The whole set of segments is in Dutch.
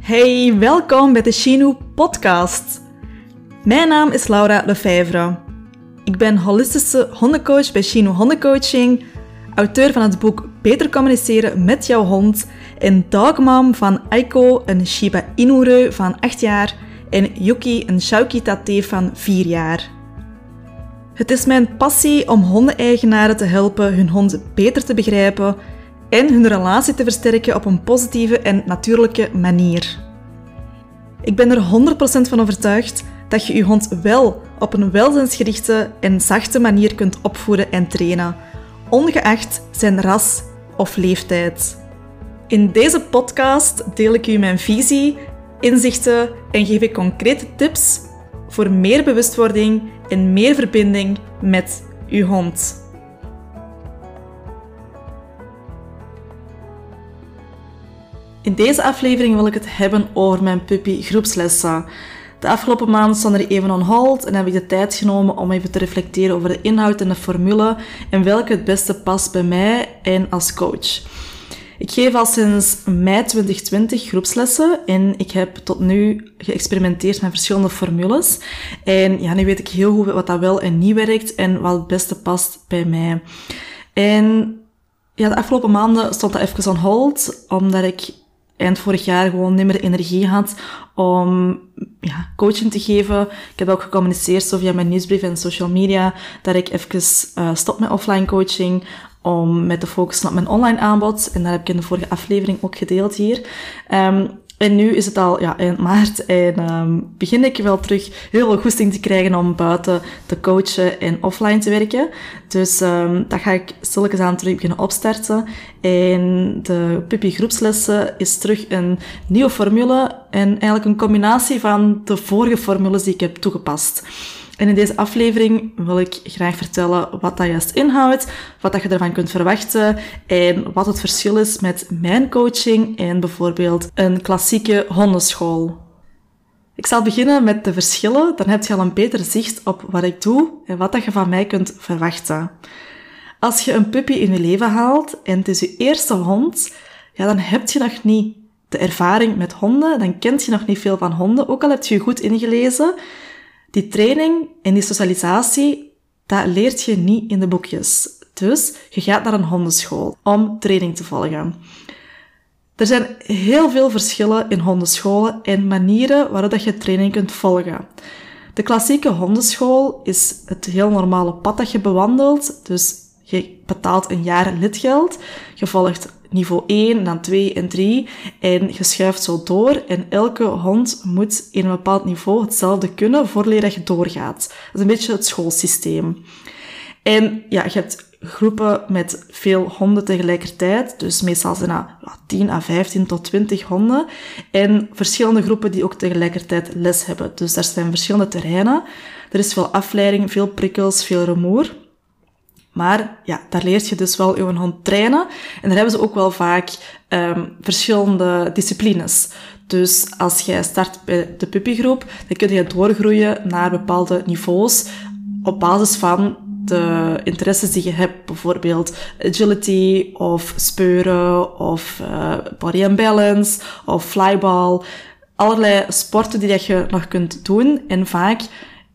Hey, welkom bij de Chinu podcast. Mijn naam is Laura Lefevre. Ik ben holistische hondencoach bij Chinu Hondencoaching, auteur van het boek Beter communiceren met jouw hond en dogmam van Aiko, een Shiba Inu van 8 jaar en Yuki, een Shauki Tate van 4 jaar. Het is mijn passie om hondeneigenaren te helpen hun hond beter te begrijpen en hun relatie te versterken op een positieve en natuurlijke manier. Ik ben er 100% van overtuigd dat je je hond wel op een welzijnsgerichte en zachte manier kunt opvoeden en trainen, ongeacht zijn ras of leeftijd. In deze podcast deel ik u mijn visie, inzichten en geef ik concrete tips voor meer bewustwording en meer verbinding met uw hond. In deze aflevering wil ik het hebben over mijn puppy groepslessen. De afgelopen maand stond er even on hold en heb ik de tijd genomen om even te reflecteren over de inhoud en de formule en welke het beste past bij mij en als coach. Ik geef al sinds mei 2020 groepslessen en ik heb tot nu geëxperimenteerd met verschillende formules. En ja, nu weet ik heel goed wat dat wel en niet werkt en wat het beste past bij mij. En ja, de afgelopen maanden stond dat even on hold, omdat ik eind vorig jaar gewoon de energie had om ja, coaching te geven. Ik heb ook gecommuniceerd zo via mijn nieuwsbrief en social media dat ik even uh, stop met offline coaching om met te focussen op mijn online aanbod. En dat heb ik in de vorige aflevering ook gedeeld hier. Um, en nu is het al ja, eind maart en um, begin ik wel terug heel veel goesting te krijgen om buiten te coachen en offline te werken. Dus um, dat ga ik stilletjes aan terug beginnen opstarten. En de puppy groepslessen is terug een nieuwe formule en eigenlijk een combinatie van de vorige formules die ik heb toegepast. En in deze aflevering wil ik graag vertellen wat dat juist inhoudt, wat dat je ervan kunt verwachten en wat het verschil is met mijn coaching en bijvoorbeeld een klassieke hondenschool. Ik zal beginnen met de verschillen, dan heb je al een beter zicht op wat ik doe en wat dat je van mij kunt verwachten. Als je een puppy in je leven haalt en het is je eerste hond, ja, dan heb je nog niet de ervaring met honden, dan kent je nog niet veel van honden, ook al heb je je goed ingelezen. Die training en die socialisatie, dat leert je niet in de boekjes. Dus je gaat naar een hondenschool om training te volgen. Er zijn heel veel verschillen in hondenscholen en manieren waarop je training kunt volgen. De klassieke hondenschool is het heel normale pad dat je bewandelt. Dus je betaalt een jaar lidgeld. Je volgt niveau 1, dan 2 en 3. En je schuift zo door. En elke hond moet in een bepaald niveau hetzelfde kunnen voordat je doorgaat. Dat is een beetje het schoolsysteem. En ja, je hebt groepen met veel honden tegelijkertijd. Dus meestal zijn dat 10 à 15 tot 20 honden. En verschillende groepen die ook tegelijkertijd les hebben. Dus daar zijn verschillende terreinen. Er is veel afleiding, veel prikkels, veel rumoer. Maar ja, daar leert je dus wel je hond trainen. En daar hebben ze ook wel vaak um, verschillende disciplines. Dus als jij start bij de puppygroep, dan kun je doorgroeien naar bepaalde niveaus op basis van de interesses die je hebt. Bijvoorbeeld agility of speuren of uh, body and balance of flyball. Allerlei sporten die dat je nog kunt doen. En vaak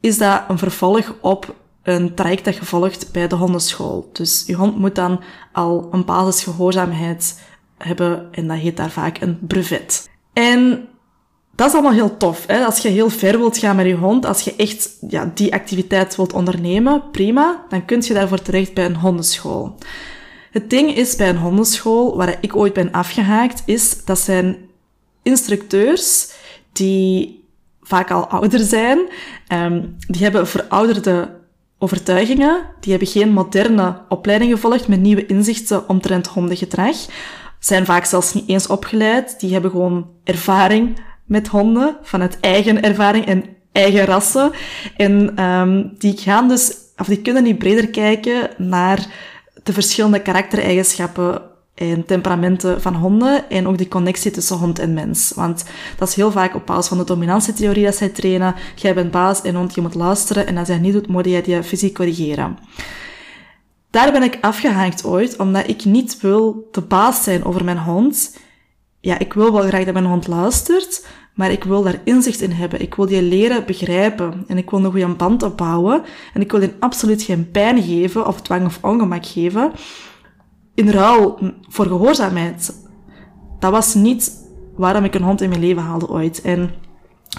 is dat een vervolg op een traject dat je volgt bij de hondenschool. Dus je hond moet dan al een basisgehoorzaamheid hebben en dat heet daar vaak een brevet. En dat is allemaal heel tof. Hè? Als je heel ver wilt gaan met je hond, als je echt ja, die activiteit wilt ondernemen, prima, dan kun je daarvoor terecht bij een hondenschool. Het ding is bij een hondenschool, waar ik ooit ben afgehaakt, is dat zijn instructeurs die vaak al ouder zijn, um, die hebben verouderde overtuigingen, die hebben geen moderne opleiding gevolgd met nieuwe inzichten omtrent hondengedrag, zijn vaak zelfs niet eens opgeleid, die hebben gewoon ervaring met honden, van het eigen ervaring en eigen rassen. En um, die gaan dus, of die kunnen niet breder kijken naar de verschillende karaktereigenschappen en temperamenten van honden en ook die connectie tussen hond en mens. Want dat is heel vaak op basis van de dominantietheorie dat zij trainen. Jij bent baas en hond, je moet luisteren en als jij niet doet, moet je die fysiek corrigeren. Daar ben ik afgehaakt ooit, omdat ik niet wil de baas zijn over mijn hond. ja, ik wil wel graag dat mijn hond luistert, maar ik wil daar inzicht in hebben. Ik wil die leren begrijpen. En ik wil een goede band opbouwen. En ik wil die absoluut geen pijn geven, of dwang of ongemak geven. In ruil voor gehoorzaamheid. Dat was niet waarom ik een hond in mijn leven haalde ooit. En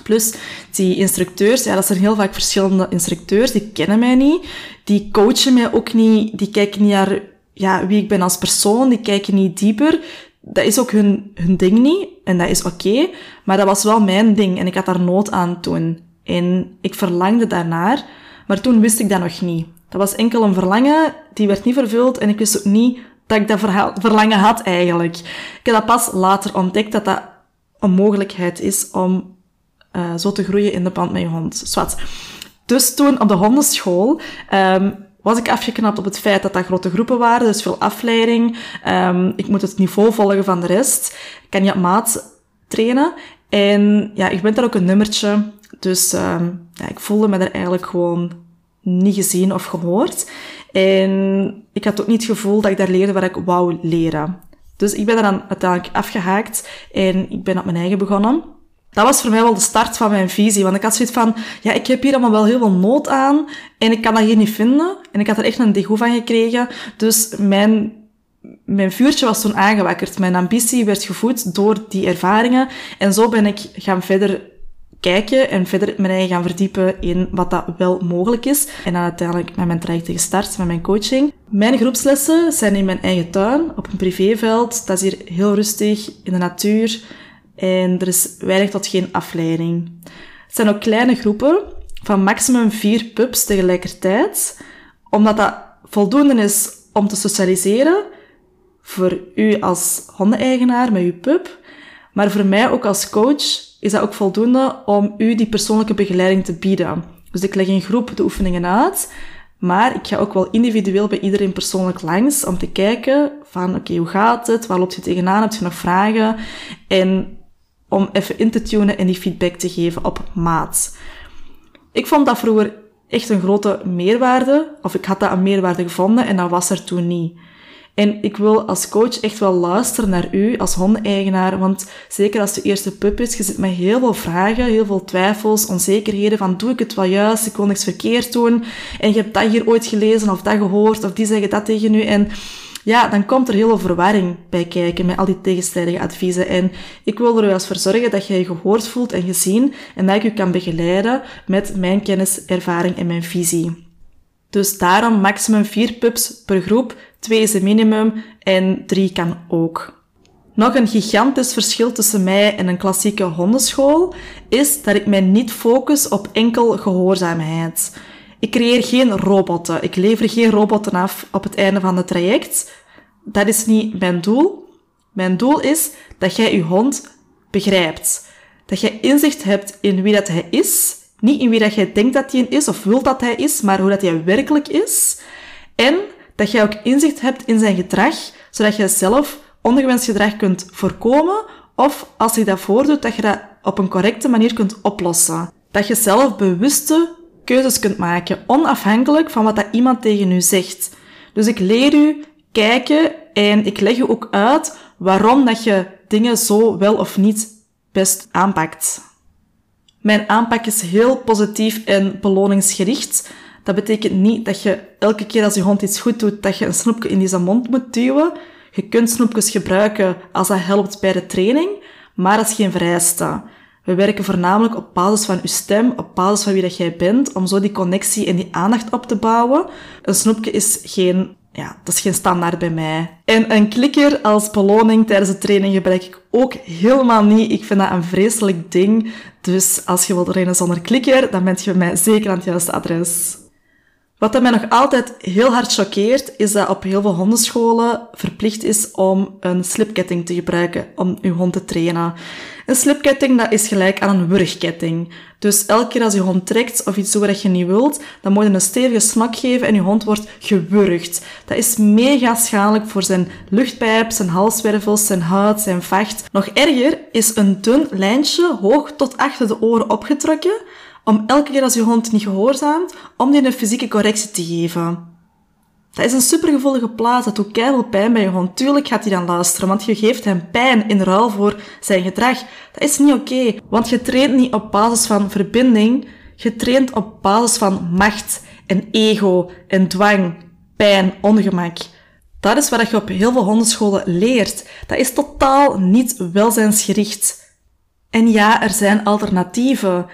plus, die instructeurs, ja, dat zijn heel vaak verschillende instructeurs, die kennen mij niet. Die coachen mij ook niet, die kijken niet naar ja, wie ik ben als persoon, die kijken niet dieper dat is ook hun, hun ding niet. En dat is oké. maar dat was wel mijn ding. En ik had daar nood aan toen. En ik verlangde daarnaar. Maar toen wist ik dat nog niet. Dat was enkel een verlangen. Die werd niet vervuld. En ik wist ook niet dat ik dat verlangen had eigenlijk. Ik heb dat pas later ontdekt dat dat een mogelijkheid is om uh, zo te groeien in de band met je hond. Zwat. Dus toen op de hondenschool um, was ik afgeknapt op het feit dat dat grote groepen waren, dus veel afleiding. Um, ik moet het niveau volgen van de rest. Ik kan niet op maat trainen. En ja, ik ben daar ook een nummertje. Dus um, ja, ik voelde me er eigenlijk gewoon niet gezien of gehoord. En ik had ook niet het gevoel dat ik daar leerde wat ik wou leren. Dus ik ben er dan uiteindelijk afgehaakt en ik ben op mijn eigen begonnen dat was voor mij wel de start van mijn visie. Want ik had zoiets van, ja, ik heb hier allemaal wel heel veel nood aan en ik kan dat hier niet vinden. En ik had er echt een degoe van gekregen. Dus mijn, mijn vuurtje was toen aangewakkerd. Mijn ambitie werd gevoed door die ervaringen. En zo ben ik gaan verder kijken en verder mijn eigen gaan verdiepen in wat dat wel mogelijk is. En dan uiteindelijk met mijn traject gestart, met mijn coaching. Mijn groepslessen zijn in mijn eigen tuin, op een privéveld. Dat is hier heel rustig, in de natuur. En er is weinig tot geen afleiding. Het zijn ook kleine groepen van maximum vier pups tegelijkertijd, omdat dat voldoende is om te socialiseren voor u als hondeneigenaar met uw pup, maar voor mij ook als coach is dat ook voldoende om u die persoonlijke begeleiding te bieden. Dus ik leg in groep de oefeningen uit, maar ik ga ook wel individueel bij iedereen persoonlijk langs om te kijken van oké, hoe gaat het? Waar loopt je tegenaan? Heb je nog vragen? En om even in te tunen en die feedback te geven op maat. Ik vond dat vroeger echt een grote meerwaarde, of ik had dat een meerwaarde gevonden en dat was er toen niet. En ik wil als coach echt wel luisteren naar u als hondeneigenaar, want zeker als de eerste pup is, je zit met heel veel vragen, heel veel twijfels, onzekerheden van doe ik het wel juist, ik wil niks verkeerd doen, en je hebt dat hier ooit gelezen of dat gehoord, of die zeggen dat tegen u, en ja, dan komt er heel veel verwarring bij kijken met al die tegenstrijdige adviezen. En ik wil er juist voor zorgen dat jij je gehoord voelt en gezien en dat ik je kan begeleiden met mijn kennis, ervaring en mijn visie. Dus daarom maximum vier pups per groep, twee is het minimum en drie kan ook. Nog een gigantisch verschil tussen mij en een klassieke hondenschool is dat ik mij niet focus op enkel gehoorzaamheid. Ik creëer geen robotten. Ik lever geen robotten af op het einde van het traject. Dat is niet mijn doel. Mijn doel is dat jij je hond begrijpt. Dat jij inzicht hebt in wie dat hij is. Niet in wie dat jij denkt dat hij is of wilt dat hij is, maar hoe dat hij werkelijk is. En dat jij ook inzicht hebt in zijn gedrag, zodat je zelf ongewenst gedrag kunt voorkomen of als hij dat voordoet, dat je dat op een correcte manier kunt oplossen. Dat je zelf bewuste keuzes kunt maken, onafhankelijk van wat dat iemand tegen u zegt. Dus ik leer u kijken en ik leg u ook uit waarom dat je dingen zo wel of niet best aanpakt. Mijn aanpak is heel positief en beloningsgericht. Dat betekent niet dat je elke keer als je hond iets goed doet, dat je een snoepje in zijn mond moet duwen. Je kunt snoepjes gebruiken als dat helpt bij de training, maar dat is geen vereiste. We werken voornamelijk op basis van uw stem, op basis van wie dat jij bent, om zo die connectie en die aandacht op te bouwen. Een snoepje is geen, ja, dat is geen standaard bij mij. En een klikker als beloning tijdens de training gebruik ik ook helemaal niet. Ik vind dat een vreselijk ding. Dus als je wilt trainen zonder klikker, dan bent je bij mij zeker aan het juiste adres. Wat mij nog altijd heel hard choqueert, is dat op heel veel hondenscholen verplicht is om een slipketting te gebruiken om uw hond te trainen. Een slipketting dat is gelijk aan een wurgketting. Dus elke keer als je hond trekt of iets doet wat je niet wilt, dan moet je een stevige smak geven en je hond wordt gewurgd. Dat is mega schadelijk voor zijn luchtpijp, zijn halswervels, zijn huid, zijn vacht. Nog erger is een dun lijntje hoog tot achter de oren opgetrokken, om elke keer als je hond niet gehoorzaamt, om die een fysieke correctie te geven. Dat is een supergevoelige plaats, dat doet keihard pijn bij je hond. Tuurlijk gaat hij dan luisteren, want je geeft hem pijn in ruil voor zijn gedrag. Dat is niet oké, want je traint niet op basis van verbinding, je traint op basis van macht en ego en dwang, pijn, ongemak. Dat is wat je op heel veel hondenscholen leert. Dat is totaal niet welzijnsgericht. En ja, er zijn alternatieven.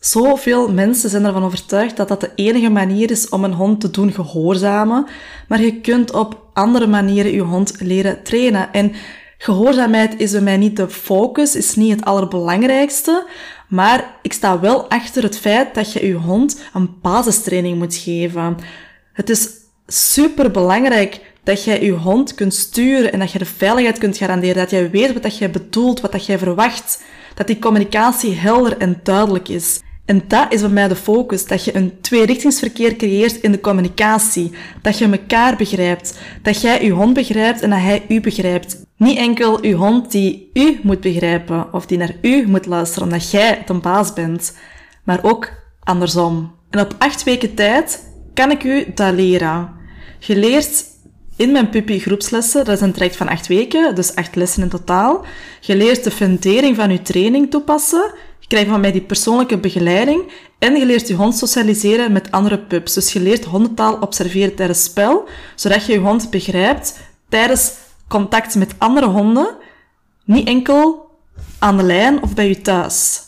Zoveel mensen zijn ervan overtuigd dat dat de enige manier is om een hond te doen gehoorzamen, maar je kunt op andere manieren je hond leren trainen. En gehoorzaamheid is bij mij niet de focus, is niet het allerbelangrijkste, maar ik sta wel achter het feit dat je je hond een basistraining moet geven. Het is super belangrijk dat jij je hond kunt sturen en dat je de veiligheid kunt garanderen, dat jij weet wat jij bedoelt, wat jij verwacht, dat die communicatie helder en duidelijk is. En dat is bij mij de focus, dat je een tweerichtingsverkeer creëert in de communicatie, dat je elkaar begrijpt, dat jij je hond begrijpt en dat hij u begrijpt. Niet enkel uw hond die u moet begrijpen of die naar u moet luisteren omdat jij de baas bent, maar ook andersom. En op acht weken tijd kan ik u dat leren. Je leert in mijn puppy groepslessen, dat is een traject van acht weken, dus acht lessen in totaal. Je leert de fundering van je training toepassen. Je krijgt van mij die persoonlijke begeleiding. En je leert je hond socialiseren met andere pups. Dus je leert hondentaal observeren tijdens spel, zodat je je hond begrijpt tijdens contact met andere honden. Niet enkel aan de lijn of bij je thuis.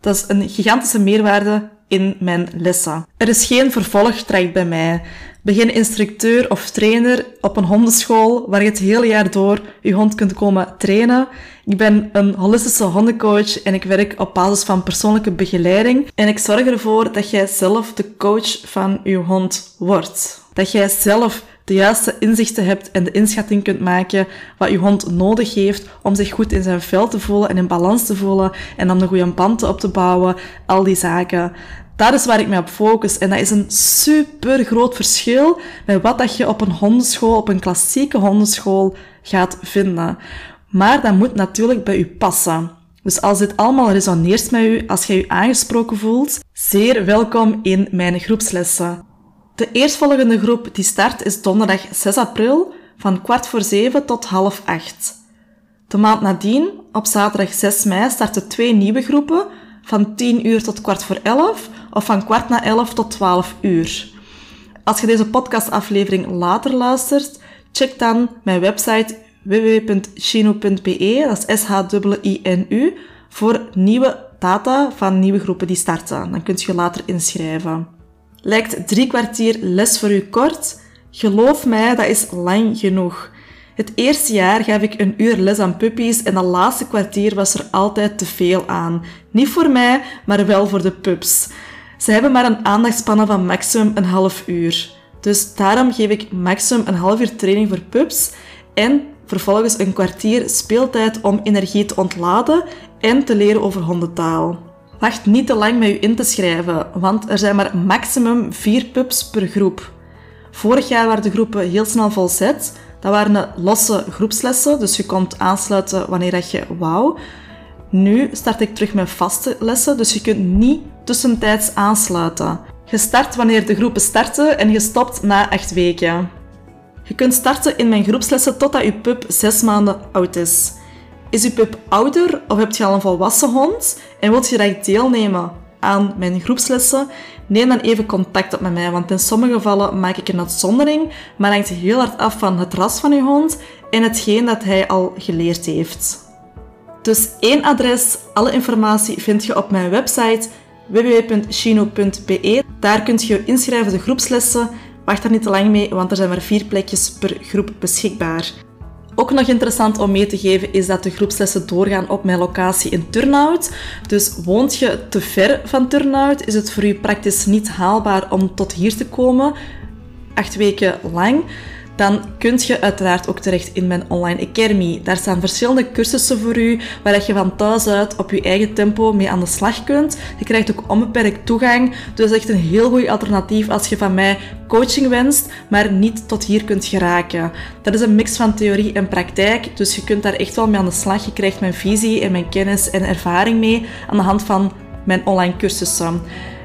Dat is een gigantische meerwaarde in mijn lessen. Er is geen vervolgtraject bij mij. Begin instructeur of trainer op een hondenschool waar je het hele jaar door je hond kunt komen trainen. Ik ben een holistische hondencoach en ik werk op basis van persoonlijke begeleiding. En ik zorg ervoor dat jij zelf de coach van je hond wordt. Dat jij zelf de juiste inzichten hebt en de inschatting kunt maken wat je hond nodig heeft om zich goed in zijn vel te voelen en in balans te voelen en om een goede band op te bouwen. Al die zaken. Dat is waar ik me op focus. En dat is een super groot verschil met wat dat je op een hondenschool, op een klassieke hondenschool gaat vinden. Maar dat moet natuurlijk bij u passen. Dus als dit allemaal resoneert met u, als jij u aangesproken voelt, zeer welkom in mijn groepslessen. De eerstvolgende groep die start is donderdag 6 april van kwart voor zeven tot half acht. De maand nadien, op zaterdag 6 mei, starten twee nieuwe groepen van 10 uur tot kwart voor 11 of van kwart na 11 tot 12 uur. Als je deze podcastaflevering later luistert, check dan mijn website www.shinu.be, dat is S-H-I-N-U, voor nieuwe data van nieuwe groepen die starten. Dan kunt je later inschrijven. Lijkt drie kwartier les voor u kort? Geloof mij, dat is lang genoeg. Het eerste jaar gaf ik een uur les aan puppies en dat laatste kwartier was er altijd te veel aan. Niet voor mij, maar wel voor de pups. Ze hebben maar een aandachtspannen van maximum een half uur. Dus daarom geef ik maximum een half uur training voor pups en vervolgens een kwartier speeltijd om energie te ontladen en te leren over hondentaal. Wacht niet te lang met je in te schrijven, want er zijn maar maximum vier pups per groep. Vorig jaar waren de groepen heel snel volzet, dat waren losse groepslessen, dus je kon aansluiten wanneer dat je wou. Nu start ik terug met vaste lessen, dus je kunt niet tussentijds aansluiten. Je start wanneer de groepen starten en je stopt na acht weken. Je kunt starten in mijn groepslessen totdat je pup zes maanden oud is. Is je pup ouder of heb je al een volwassen hond en wilt je direct deelnemen aan mijn groepslessen, neem dan even contact op met mij, want in sommige gevallen maak ik een uitzondering, maar hangt heel hard af van het ras van je hond en hetgeen dat hij al geleerd heeft. Dus één adres, alle informatie vind je op mijn website www.chino.be. Daar kun je inschrijven de groepslessen. Wacht daar niet te lang mee, want er zijn maar vier plekjes per groep beschikbaar. Ook nog interessant om mee te geven is dat de groepslessen doorgaan op mijn locatie in Turnhout. Dus woont je te ver van Turnhout, is het voor u praktisch niet haalbaar om tot hier te komen, acht weken lang dan kunt je uiteraard ook terecht in mijn online academy. Daar staan verschillende cursussen voor u, waar je van thuis uit op je eigen tempo mee aan de slag kunt. Je krijgt ook onbeperkt toegang, dus echt een heel goed alternatief als je van mij coaching wenst, maar niet tot hier kunt geraken. Dat is een mix van theorie en praktijk, dus je kunt daar echt wel mee aan de slag. Je krijgt mijn visie en mijn kennis en ervaring mee aan de hand van mijn online cursussen.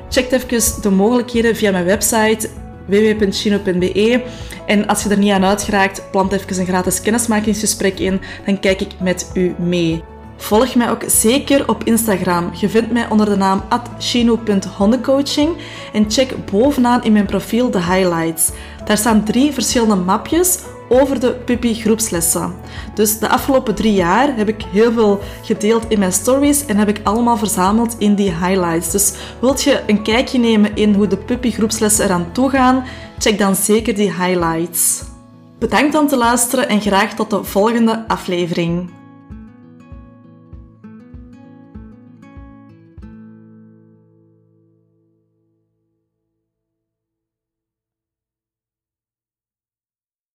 Check even de mogelijkheden via mijn website www.chino.be. En als je er niet aan uitgeraakt, plant even een gratis kennismakingsgesprek in, dan kijk ik met u mee. Volg mij ook zeker op Instagram. Je vindt mij onder de naam chino.hondencoaching en check bovenaan in mijn profiel de highlights. Daar staan drie verschillende mapjes over de puppy groepslessen. Dus de afgelopen drie jaar heb ik heel veel gedeeld in mijn stories en heb ik allemaal verzameld in die highlights. Dus wilt je een kijkje nemen in hoe de puppy groepslessen eraan toe gaan, check dan zeker die highlights. Bedankt om te luisteren en graag tot de volgende aflevering.